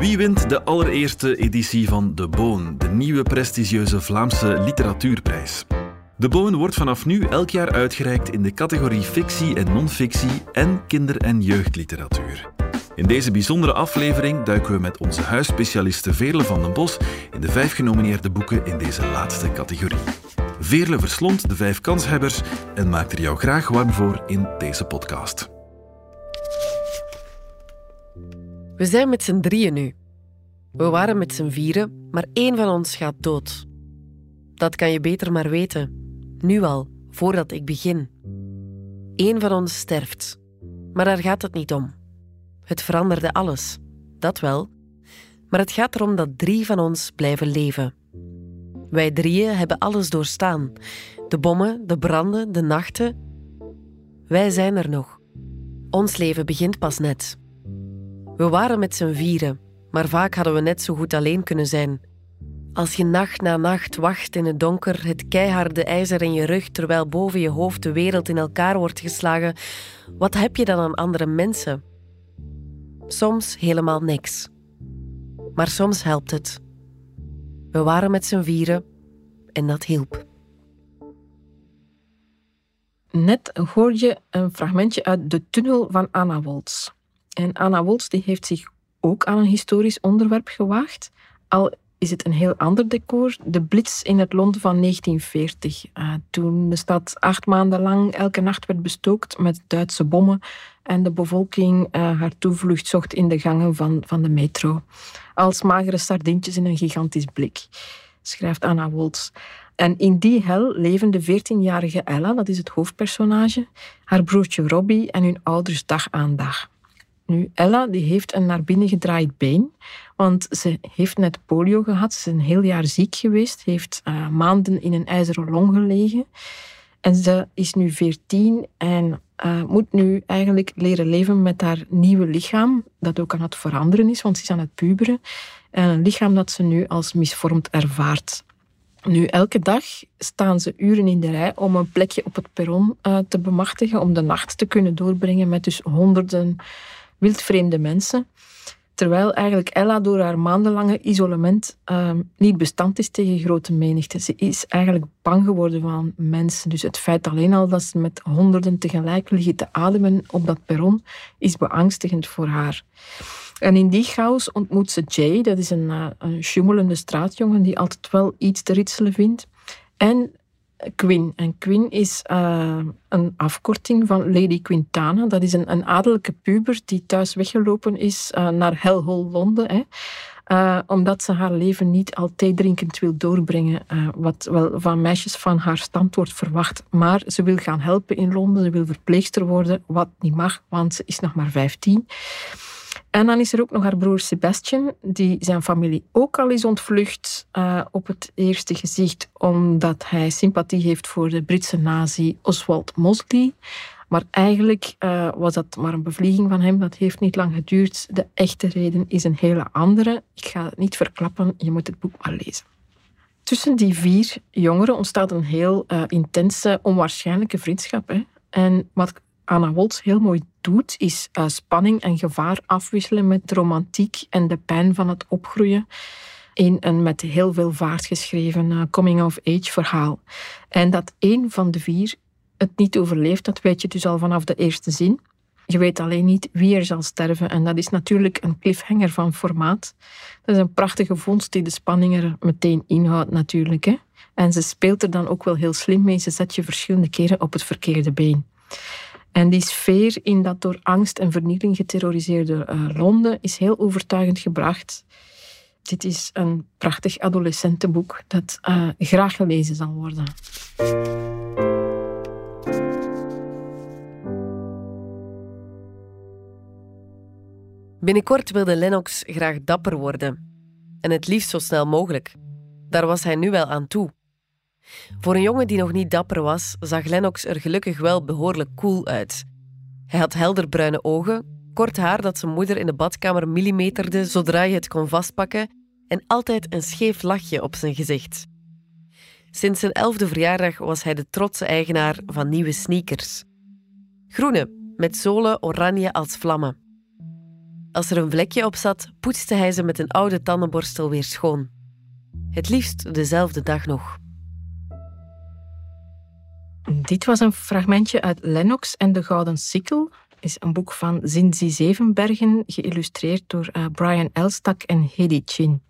Wie wint de allereerste editie van De Boon, de nieuwe prestigieuze Vlaamse literatuurprijs? De Boon wordt vanaf nu elk jaar uitgereikt in de categorie fictie en non-fictie en kinder- en jeugdliteratuur. In deze bijzondere aflevering duiken we met onze huisspecialiste Veerle van den Bos in de vijf genomineerde boeken in deze laatste categorie. Veerle verslond de vijf kanshebbers en maakt er jou graag warm voor in deze podcast. We zijn met z'n drieën nu. We waren met z'n vieren, maar één van ons gaat dood. Dat kan je beter maar weten. Nu al, voordat ik begin. Eén van ons sterft. Maar daar gaat het niet om. Het veranderde alles. Dat wel. Maar het gaat erom dat drie van ons blijven leven. Wij drieën hebben alles doorstaan. De bommen, de branden, de nachten. Wij zijn er nog. Ons leven begint pas net. We waren met z'n vieren, maar vaak hadden we net zo goed alleen kunnen zijn. Als je nacht na nacht wacht in het donker, het keiharde ijzer in je rug terwijl boven je hoofd de wereld in elkaar wordt geslagen, wat heb je dan aan andere mensen? Soms helemaal niks. Maar soms helpt het. We waren met z'n vieren en dat hielp. Net hoor je een fragmentje uit De Tunnel van Anna Woltz. En Anna Woltz die heeft zich ook aan een historisch onderwerp gewaagd, al is het een heel ander decor. De blitz in het Londen van 1940, uh, toen de stad acht maanden lang elke nacht werd bestookt met Duitse bommen en de bevolking uh, haar toevlucht zocht in de gangen van, van de metro. Als magere sardientjes in een gigantisch blik, schrijft Anna Woltz. En in die hel leven de 14-jarige Ella, dat is het hoofdpersonage, haar broertje Robbie en hun ouders dag aan dag. Nu, Ella die heeft een naar binnen gedraaid been, want ze heeft net polio gehad. Ze is een heel jaar ziek geweest, heeft uh, maanden in een ijzeren long gelegen. En ze is nu 14 en uh, moet nu eigenlijk leren leven met haar nieuwe lichaam, dat ook aan het veranderen is, want ze is aan het puberen. En een lichaam dat ze nu als misvormd ervaart. Nu, elke dag staan ze uren in de rij om een plekje op het perron uh, te bemachtigen, om de nacht te kunnen doorbrengen met dus honderden wildvreemde mensen. Terwijl eigenlijk Ella door haar maandenlange isolement uh, niet bestand is tegen grote menigte. Ze is eigenlijk bang geworden van mensen. Dus het feit alleen al dat ze met honderden tegelijk liggen te ademen op dat perron, is beangstigend voor haar. En in die chaos ontmoet ze Jay, dat is een, uh, straatjongen die altijd wel iets te ritselen vindt. En Quinn. En Quinn is uh, een afkorting van Lady Quintana. Dat is een, een adellijke puber die thuis weggelopen is uh, naar Hellhole Londen. Hè. Uh, omdat ze haar leven niet al drinkend wil doorbrengen, wat wel van meisjes van haar stand wordt verwacht. Maar ze wil gaan helpen in Londen, ze wil verpleegster worden, wat niet mag, want ze is nog maar 15. En dan is er ook nog haar broer Sebastian, die zijn familie ook al is ontvlucht uh, op het eerste gezicht, omdat hij sympathie heeft voor de Britse nazi Oswald Mosley. Maar eigenlijk uh, was dat maar een bevlieging van hem. Dat heeft niet lang geduurd. De echte reden is een hele andere. Ik ga het niet verklappen, je moet het boek maar lezen. Tussen die vier jongeren ontstaat een heel uh, intense, onwaarschijnlijke vriendschap. Hè? En wat Anna Woltz heel mooi doet, is uh, spanning en gevaar afwisselen met romantiek en de pijn van het opgroeien in een met heel veel vaart geschreven uh, coming-of-age verhaal. En dat één van de vier het niet overleeft, dat weet je dus al vanaf de eerste zin. Je weet alleen niet wie er zal sterven. En dat is natuurlijk een cliffhanger van formaat. Dat is een prachtige vondst die de spanning er meteen inhoudt natuurlijk. Hè? En ze speelt er dan ook wel heel slim mee. Ze zet je verschillende keren op het verkeerde been. En die sfeer in dat door angst en vernieling geterroriseerde uh, Londen is heel overtuigend gebracht. Dit is een prachtig adolescentenboek dat uh, graag gelezen zal worden. Binnenkort wilde Lennox graag dapper worden. En het liefst zo snel mogelijk. Daar was hij nu wel aan toe. Voor een jongen die nog niet dapper was, zag Lennox er gelukkig wel behoorlijk cool uit. Hij had helderbruine ogen, kort haar dat zijn moeder in de badkamer millimeterde zodra je het kon vastpakken en altijd een scheef lachje op zijn gezicht. Sinds zijn elfde verjaardag was hij de trotse eigenaar van nieuwe sneakers. Groene, met zolen oranje als vlammen. Als er een vlekje op zat, poetste hij ze met een oude tandenborstel weer schoon. Het liefst dezelfde dag nog. Dit was een fragmentje uit Lennox en de Gouden Sikkel. is een boek van Zinzi Zevenbergen, geïllustreerd door uh, Brian Elstak en Hedy Chin.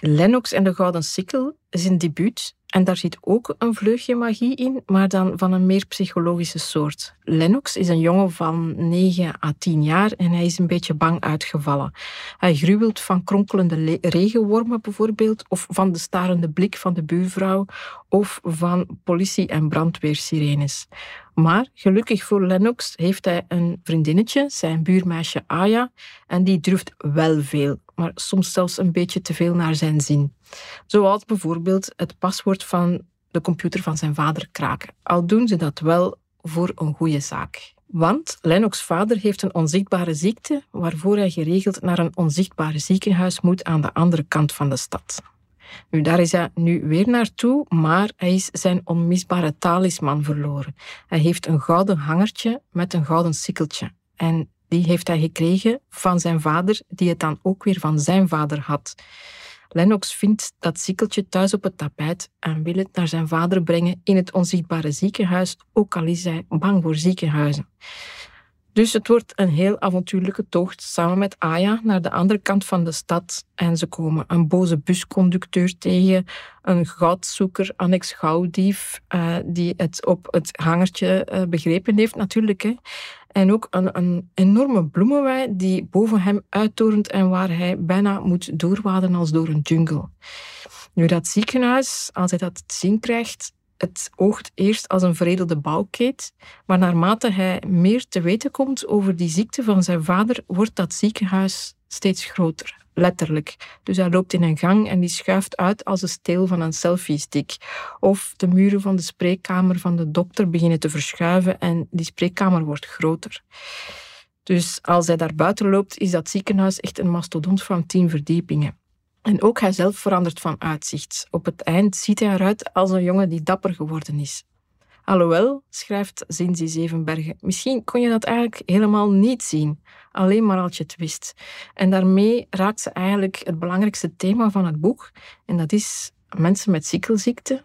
Lennox en de Gouden Sikkel is een debuut en daar zit ook een vleugje magie in, maar dan van een meer psychologische soort. Lennox is een jongen van 9 à 10 jaar en hij is een beetje bang uitgevallen. Hij gruwelt van kronkelende regenwormen bijvoorbeeld, of van de starende blik van de buurvrouw, of van politie- en brandweersirenes. Maar gelukkig voor Lennox heeft hij een vriendinnetje, zijn buurmeisje Aya, en die durft wel veel, maar soms zelfs een beetje te veel naar zijn zin. Zoals bijvoorbeeld het paswoord van de computer van zijn vader kraken. Al doen ze dat wel voor een goede zaak. Want Lennox' vader heeft een onzichtbare ziekte, waarvoor hij geregeld naar een onzichtbare ziekenhuis moet aan de andere kant van de stad. Nu, daar is hij nu weer naartoe, maar hij is zijn onmisbare talisman verloren. Hij heeft een gouden hangertje met een gouden sikkeltje. En die heeft hij gekregen van zijn vader, die het dan ook weer van zijn vader had. Lennox vindt dat sikkeltje thuis op het tapijt en wil het naar zijn vader brengen in het onzichtbare ziekenhuis, ook al is hij bang voor ziekenhuizen. Dus het wordt een heel avontuurlijke tocht samen met Aya naar de andere kant van de stad. En ze komen een boze busconducteur tegen, een goudzoeker, annex gouddief, uh, die het op het hangertje uh, begrepen heeft natuurlijk. Hè. En ook een, een enorme bloemenwei die boven hem uittorent en waar hij bijna moet doorwaden als door een jungle. Nu, dat ziekenhuis, als hij dat zien krijgt, het oogt eerst als een veredelde bouwkeet, maar naarmate hij meer te weten komt over die ziekte van zijn vader, wordt dat ziekenhuis steeds groter. Letterlijk. Dus hij loopt in een gang en die schuift uit als de steel van een selfie-stick. Of de muren van de spreekkamer van de dokter beginnen te verschuiven en die spreekkamer wordt groter. Dus als hij daar buiten loopt, is dat ziekenhuis echt een mastodont van tien verdiepingen. En ook hij zelf verandert van uitzicht. Op het eind ziet hij eruit als een jongen die dapper geworden is. Alhoewel, schrijft Zinzi Zevenbergen, misschien kon je dat eigenlijk helemaal niet zien, alleen maar als je het wist. En daarmee raakt ze eigenlijk het belangrijkste thema van het boek, en dat is mensen met ziekelziekte,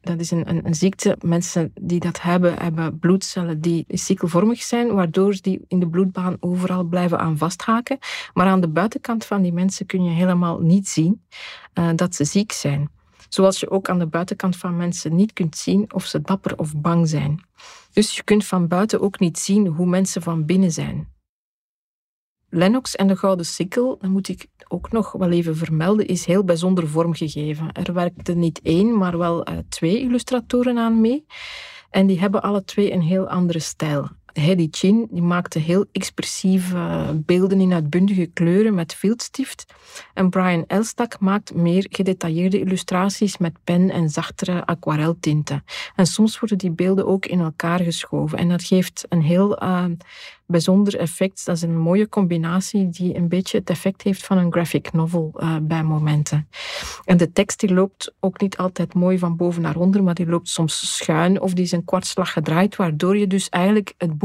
dat is een, een, een, ziekte. Mensen die dat hebben, hebben bloedcellen die cykelvormig zijn, waardoor die in de bloedbaan overal blijven aan vasthaken. Maar aan de buitenkant van die mensen kun je helemaal niet zien uh, dat ze ziek zijn. Zoals je ook aan de buitenkant van mensen niet kunt zien of ze dapper of bang zijn. Dus je kunt van buiten ook niet zien hoe mensen van binnen zijn. Lennox en de Gouden Sikkel, dat moet ik ook nog wel even vermelden, is heel bijzonder vormgegeven. Er werkten niet één, maar wel uh, twee illustratoren aan mee. En die hebben alle twee een heel andere stijl. Hedy Chin maakte heel expressieve beelden in uitbundige kleuren met viltstift. En Brian Elstak maakt meer gedetailleerde illustraties met pen en zachtere aquareltinten. En soms worden die beelden ook in elkaar geschoven. En dat geeft een heel uh, bijzonder effect. Dat is een mooie combinatie die een beetje het effect heeft van een graphic novel uh, bij momenten. En de tekst die loopt ook niet altijd mooi van boven naar onder, maar die loopt soms schuin of die is een kwartslag gedraaid, waardoor je dus eigenlijk het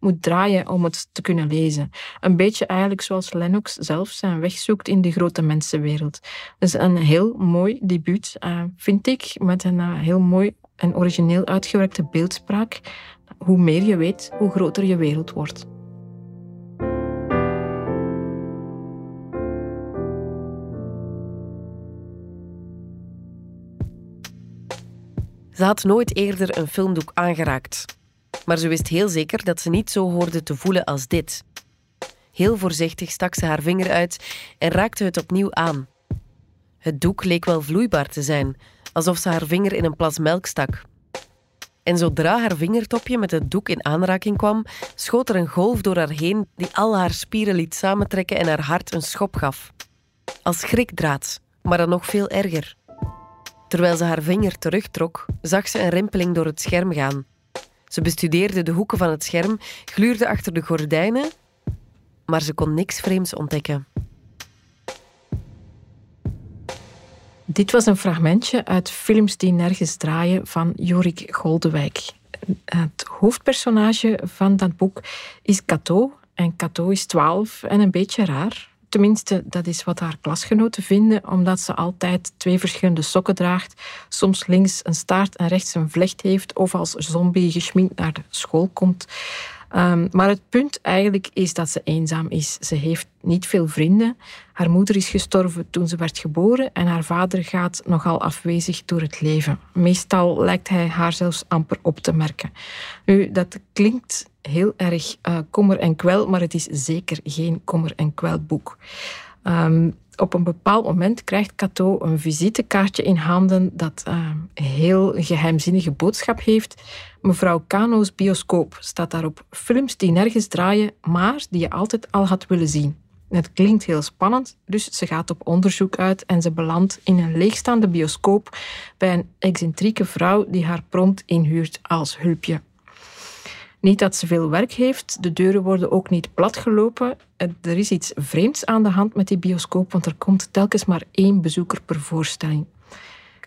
moet draaien om het te kunnen lezen. Een beetje eigenlijk zoals Lennox zelf zijn weg zoekt in de grote mensenwereld. Dus een heel mooi debuut, uh, vind ik, met een uh, heel mooi en origineel uitgewerkte beeldspraak hoe meer je weet, hoe groter je wereld wordt. Ze had nooit eerder een filmdoek aangeraakt. Maar ze wist heel zeker dat ze niet zo hoorde te voelen als dit. Heel voorzichtig stak ze haar vinger uit en raakte het opnieuw aan. Het doek leek wel vloeibaar te zijn, alsof ze haar vinger in een plas melk stak. En zodra haar vingertopje met het doek in aanraking kwam, schoot er een golf door haar heen die al haar spieren liet samentrekken en haar hart een schop gaf. Als schrikdraad, maar dan nog veel erger. Terwijl ze haar vinger terugtrok, zag ze een rimpeling door het scherm gaan. Ze bestudeerde de hoeken van het scherm, gluurde achter de gordijnen, maar ze kon niks vreemds ontdekken. Dit was een fragmentje uit Films die nergens draaien van Jorik Goldewijk. Het hoofdpersonage van dat boek is Cato en Cato is twaalf en een beetje raar. Tenminste, dat is wat haar klasgenoten vinden, omdat ze altijd twee verschillende sokken draagt, soms links een staart en rechts een vlecht heeft of als zombie geschminkt naar de school komt. Um, maar het punt eigenlijk is dat ze eenzaam is. Ze heeft niet veel vrienden. Haar moeder is gestorven toen ze werd geboren en haar vader gaat nogal afwezig door het leven. Meestal lijkt hij haar zelfs amper op te merken. Nu, dat klinkt heel erg uh, kommer en kwel, maar het is zeker geen kommer en kwel boek. Um, op een bepaald moment krijgt Cato een visitekaartje in handen dat een heel geheimzinnige boodschap heeft. Mevrouw Kano's bioscoop staat daarop films die nergens draaien, maar die je altijd al had willen zien. Het klinkt heel spannend, dus ze gaat op onderzoek uit en ze belandt in een leegstaande bioscoop bij een excentrieke vrouw die haar prompt inhuurt als hulpje. Niet dat ze veel werk heeft, de deuren worden ook niet platgelopen. Er is iets vreemds aan de hand met die bioscoop, want er komt telkens maar één bezoeker per voorstelling.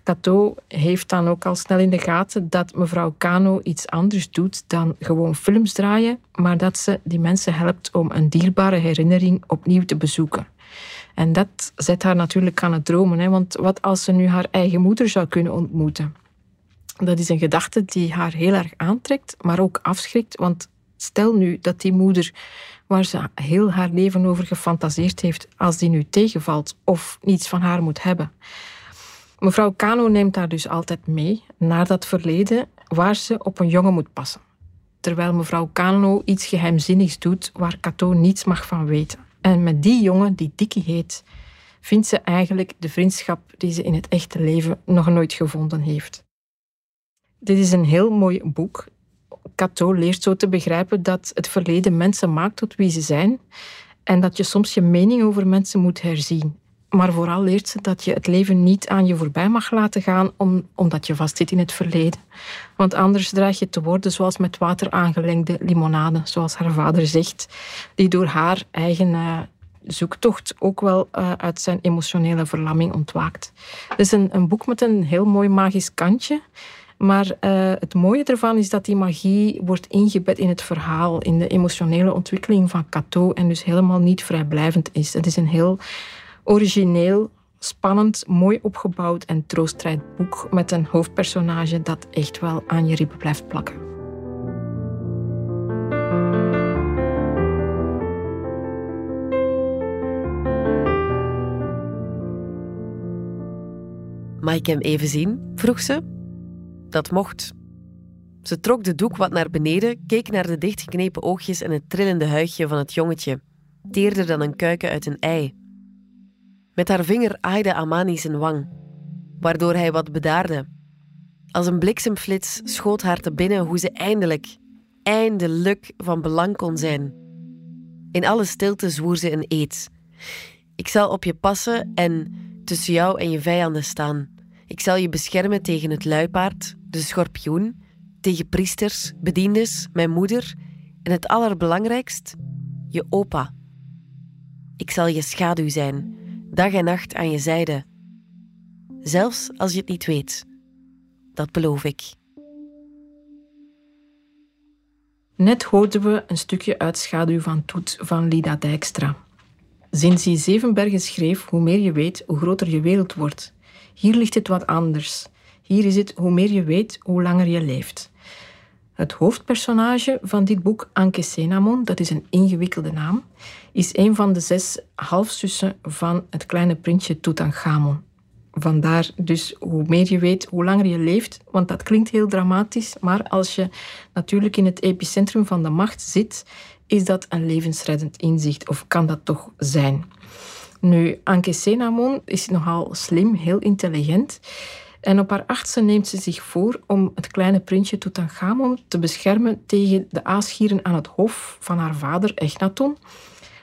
Cato heeft dan ook al snel in de gaten dat mevrouw Kano iets anders doet dan gewoon films draaien, maar dat ze die mensen helpt om een dierbare herinnering opnieuw te bezoeken. En dat zet haar natuurlijk aan het dromen, hè? want wat als ze nu haar eigen moeder zou kunnen ontmoeten? Dat is een gedachte die haar heel erg aantrekt, maar ook afschrikt. Want stel nu dat die moeder, waar ze heel haar leven over gefantaseerd heeft, als die nu tegenvalt of niets van haar moet hebben. Mevrouw Kano neemt haar dus altijd mee naar dat verleden waar ze op een jongen moet passen. Terwijl mevrouw Kano iets geheimzinnigs doet waar Cato niets mag van weten. En met die jongen, die Dikkie heet, vindt ze eigenlijk de vriendschap die ze in het echte leven nog nooit gevonden heeft. Dit is een heel mooi boek. Cato leert zo te begrijpen dat het verleden mensen maakt tot wie ze zijn en dat je soms je mening over mensen moet herzien. Maar vooral leert ze dat je het leven niet aan je voorbij mag laten gaan om, omdat je vastzit in het verleden. Want anders dreig je te worden zoals met water aangelengde limonade, zoals haar vader zegt, die door haar eigen uh, zoektocht ook wel uh, uit zijn emotionele verlamming ontwaakt. Het is een, een boek met een heel mooi magisch kantje. Maar uh, het mooie ervan is dat die magie wordt ingebed in het verhaal, in de emotionele ontwikkeling van Cato en dus helemaal niet vrijblijvend is. Het is een heel origineel, spannend, mooi opgebouwd en troostrijd boek met een hoofdpersonage dat echt wel aan je ribben blijft plakken. Mag ik hem even zien? vroeg ze. Dat mocht. Ze trok de doek wat naar beneden, keek naar de dichtgeknepen oogjes en het trillende huidje van het jongetje, teerder dan een kuiken uit een ei. Met haar vinger aaide Amani zijn wang, waardoor hij wat bedaarde. Als een bliksemflits schoot haar te binnen hoe ze eindelijk, eindelijk van belang kon zijn. In alle stilte zwoer ze een eed. Ik zal op je passen en tussen jou en je vijanden staan. Ik zal je beschermen tegen het luipaard, de schorpioen, tegen priesters, bediendes, mijn moeder en het allerbelangrijkst, je opa. Ik zal je schaduw zijn, dag en nacht aan je zijde. Zelfs als je het niet weet. Dat beloof ik. Net hoorden we een stukje uit Schaduw van Toet van Lida Dijkstra. Sinds hij Zevenbergen schreef, hoe meer je weet, hoe groter je wereld wordt. Hier ligt het wat anders. Hier is het hoe meer je weet, hoe langer je leeft. Het hoofdpersonage van dit boek, Anke Senamon, dat is een ingewikkelde naam, is een van de zes halfzussen van het kleine prinsje Tutankhamon. Vandaar dus hoe meer je weet, hoe langer je leeft, want dat klinkt heel dramatisch, maar als je natuurlijk in het epicentrum van de macht zit, is dat een levensreddend inzicht, of kan dat toch zijn? Nu, Anke Senamon is nogal slim, heel intelligent. En op haar achtste neemt ze zich voor om het kleine prinsje Tutankhamon te beschermen tegen de aasgieren aan het hof van haar vader Echnaton,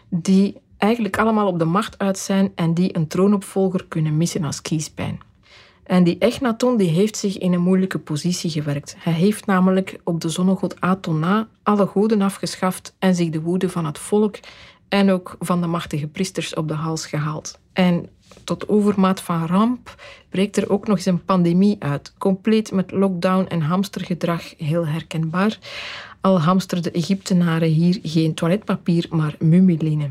die eigenlijk allemaal op de macht uit zijn en die een troonopvolger kunnen missen als kiespijn. En die Echnaton die heeft zich in een moeilijke positie gewerkt. Hij heeft namelijk op de zonnegod Aton na alle goden afgeschaft en zich de woede van het volk en ook van de machtige priesters op de hals gehaald. En tot overmaat van ramp breekt er ook nog eens een pandemie uit, compleet met lockdown en hamstergedrag, heel herkenbaar. Al hamsterden Egyptenaren hier geen toiletpapier, maar mumieline.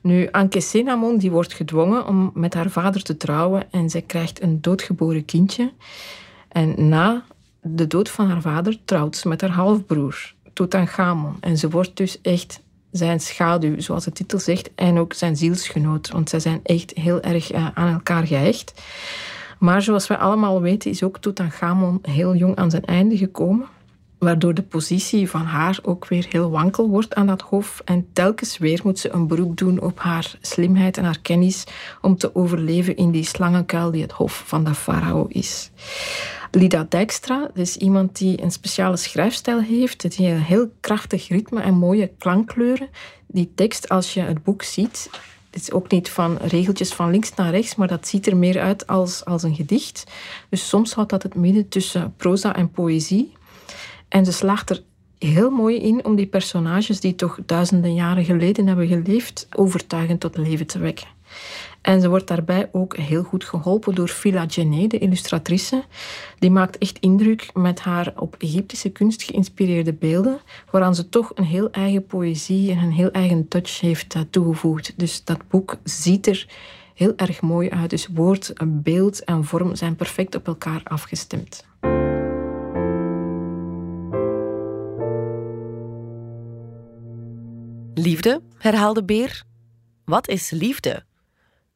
Nu, Anke Senamon die wordt gedwongen om met haar vader te trouwen en zij krijgt een doodgeboren kindje. En na de dood van haar vader trouwt ze met haar halfbroer, Tutankhamon. En ze wordt dus echt zijn schaduw, zoals de titel zegt, en ook zijn zielsgenoot, want zij zijn echt heel erg eh, aan elkaar gehecht. Maar zoals we allemaal weten, is ook Tutankhamon heel jong aan zijn einde gekomen waardoor de positie van haar ook weer heel wankel wordt aan dat hof. En telkens weer moet ze een beroep doen op haar slimheid en haar kennis om te overleven in die slangenkuil die het hof van de farao is. Lida Dijkstra is iemand die een speciale schrijfstijl heeft, die een heel krachtig ritme en mooie klankkleuren. Die tekst, als je het boek ziet, is ook niet van regeltjes van links naar rechts, maar dat ziet er meer uit als, als een gedicht. Dus soms houdt dat het midden tussen proza en poëzie. En ze slaagt er heel mooi in om die personages die toch duizenden jaren geleden hebben geleefd, overtuigend tot leven te wekken. En ze wordt daarbij ook heel goed geholpen door Phila Genet, de illustratrice. Die maakt echt indruk met haar op Egyptische kunst geïnspireerde beelden, waaraan ze toch een heel eigen poëzie en een heel eigen touch heeft toegevoegd. Dus dat boek ziet er heel erg mooi uit. Dus woord, beeld en vorm zijn perfect op elkaar afgestemd. Liefde, herhaalde Beer. Wat is liefde?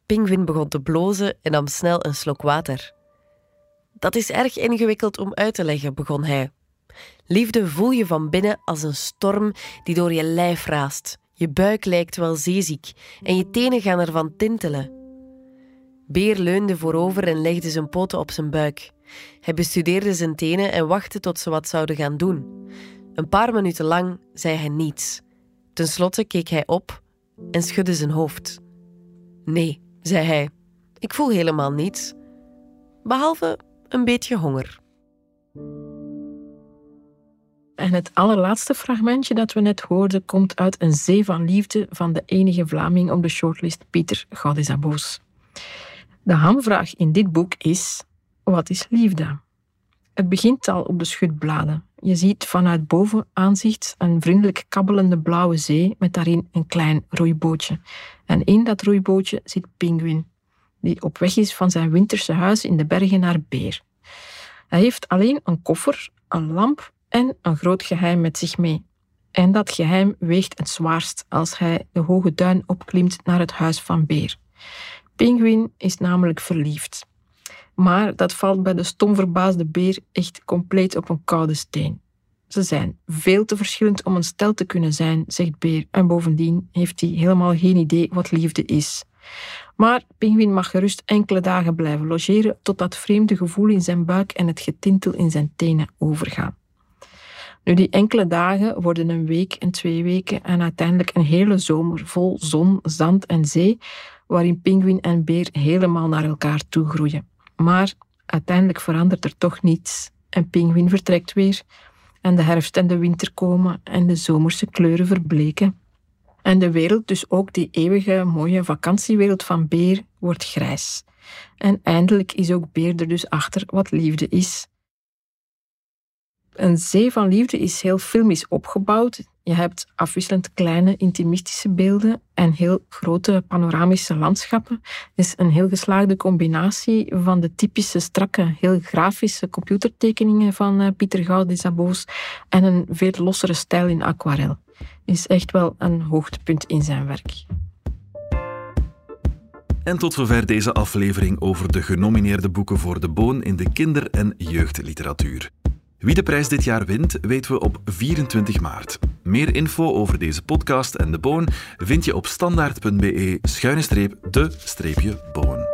Pingwin begon te blozen en nam snel een slok water. Dat is erg ingewikkeld om uit te leggen, begon hij. Liefde voel je van binnen als een storm die door je lijf raast. Je buik lijkt wel zeeziek en je tenen gaan ervan tintelen. Beer leunde voorover en legde zijn poten op zijn buik. Hij bestudeerde zijn tenen en wachtte tot ze wat zouden gaan doen. Een paar minuten lang zei hij niets. Ten slotte keek hij op en schudde zijn hoofd. Nee, zei hij, ik voel helemaal niets, behalve een beetje honger. En het allerlaatste fragmentje dat we net hoorden komt uit Een Zee van Liefde van de enige Vlaming op de shortlist, Pieter Gaudisaboos. De hamvraag in dit boek is: wat is liefde? Het begint al op de schutbladen. Je ziet vanuit boven aanzicht een vriendelijk kabbelende blauwe zee met daarin een klein roeibootje. En in dat roeibootje zit Pinguïn, die op weg is van zijn winterse huis in de bergen naar Beer. Hij heeft alleen een koffer, een lamp en een groot geheim met zich mee. En dat geheim weegt het zwaarst als hij de hoge duin opklimt naar het huis van Beer. Pinguïn is namelijk verliefd. Maar dat valt bij de stomverbaasde beer echt compleet op een koude steen. Ze zijn veel te verschillend om een stel te kunnen zijn, zegt Beer. En bovendien heeft hij helemaal geen idee wat liefde is. Maar Pinguïn mag gerust enkele dagen blijven logeren tot dat vreemde gevoel in zijn buik en het getintel in zijn tenen overgaan. Nu, die enkele dagen worden een week en twee weken en uiteindelijk een hele zomer vol zon, zand en zee, waarin pinguïn en beer helemaal naar elkaar toe groeien. Maar uiteindelijk verandert er toch niets. En Pinguïn vertrekt weer. En de herfst en de winter komen en de zomerse kleuren verbleken. En de wereld, dus ook die eeuwige mooie vakantiewereld van Beer, wordt grijs. En eindelijk is ook Beer er dus achter wat liefde is. Een zee van liefde is heel filmisch opgebouwd. Je hebt afwisselend kleine intimistische beelden en heel grote panoramische landschappen. Het is een heel geslaagde combinatie van de typische strakke, heel grafische computertekeningen van uh, Pieter Gaudisaboos en een veel lossere stijl in aquarel. Is echt wel een hoogtepunt in zijn werk. En tot zover deze aflevering over de genomineerde boeken voor de Boon in de kinder- en jeugdliteratuur. Wie de prijs dit jaar wint, weten we op 24 maart. Meer info over deze podcast en de boon vind je op standaard.be-de-boon.